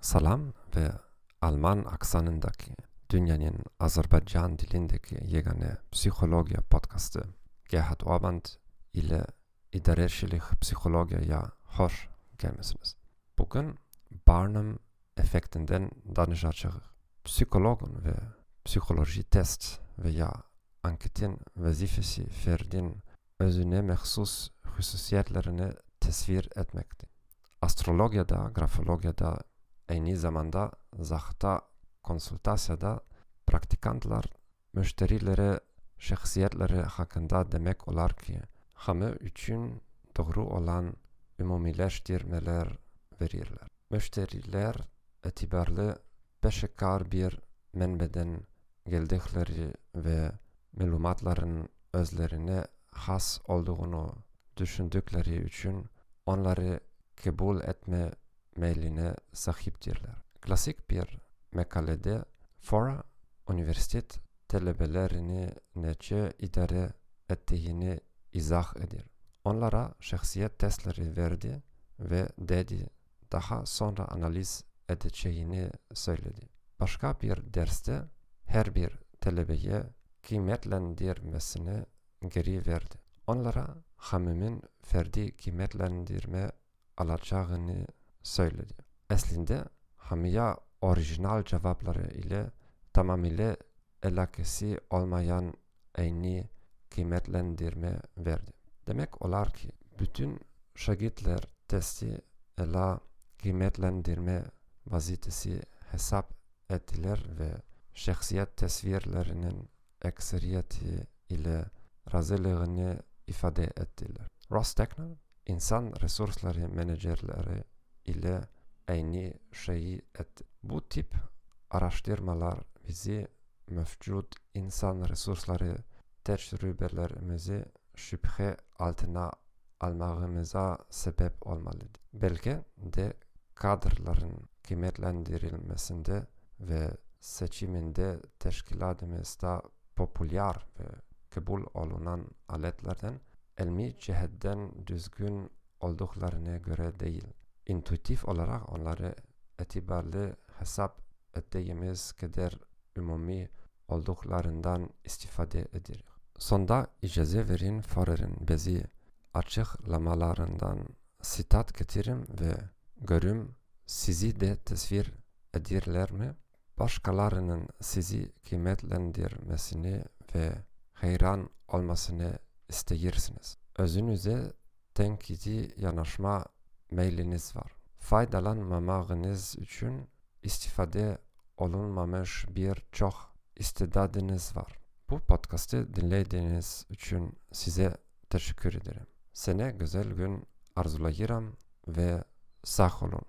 Salam ve Alman aksanındaki dünyanın Azerbaycan dilindeki yegane psikoloji podcastı Gerhard Orband ile idareçilik psikolojiye hoş gelmesiniz. Bugün Barnum efektinden danışacak psikologun ve psikoloji test veya anketin vazifesi ferdin özüne mehsus hususiyetlerini tesvir etmekti. Astrologiyada, grafologiyada aynı zamanda zahta konsultasyada praktikantlar müşterilere şahsiyetleri hakkında demek olar ki hamı için doğru olan ümumileştirmeler verirler. Müşteriler etibarlı beşekar bir menbeden geldikleri ve melumatların özlerine has olduğunu düşündükleri için onları kabul etme meyline sahiptirler. Klasik bir mekalede Fora üniversitet talebelerini nece idare ettiğini izah edir. Onlara şahsiyet testleri verdi ve dedi daha sonra analiz edeceğini söyledi. Başka bir derste her bir talebeye kıymetlendirmesini geri verdi. Onlara hamimin ferdi kıymetlendirme alacağını söyledi. Aslında hamiya orijinal cevapları ile tamamıyla alakası olmayan aynı kıymetlendirme verdi. Demek olar ki bütün şagitler testi ela kıymetlendirme vazitesi hesap ettiler ve şahsiyet tesvirlerinin ekseriyeti ile razılığını ifade ettiler. Ross Techner, insan resursları menajerleri ile aynı şeyi etti. Bu tip araştırmalar bizi mevcut insan resursları tecrübelerimizi şüphe altına almamıza sebep olmalıdır. Belki de kadrların kıymetlendirilmesinde ve seçiminde teşkilatımızda popüler ve kabul olunan aletlerden elmi cihetten düzgün olduklarına göre değil. İntuitif olarak onları etibarlı hesap ettiğimiz kadar umumi olduklarından istifade edilir. Sonda icaze verin Farer'in bezi açıklamalarından sitat getirim ve görüm sizi de tesvir edirler mi? Başkalarının sizi kıymetlendirmesini ve hayran olmasını isteyirsiniz. Özünüze tenkidi yanaşma meyliniz var. Faydalanmamağınız için istifade olunmamış bir çok istidadınız var. Bu podcast'ı dinlediğiniz için size teşekkür ederim. Sene güzel gün arzulayırım ve sağ olun.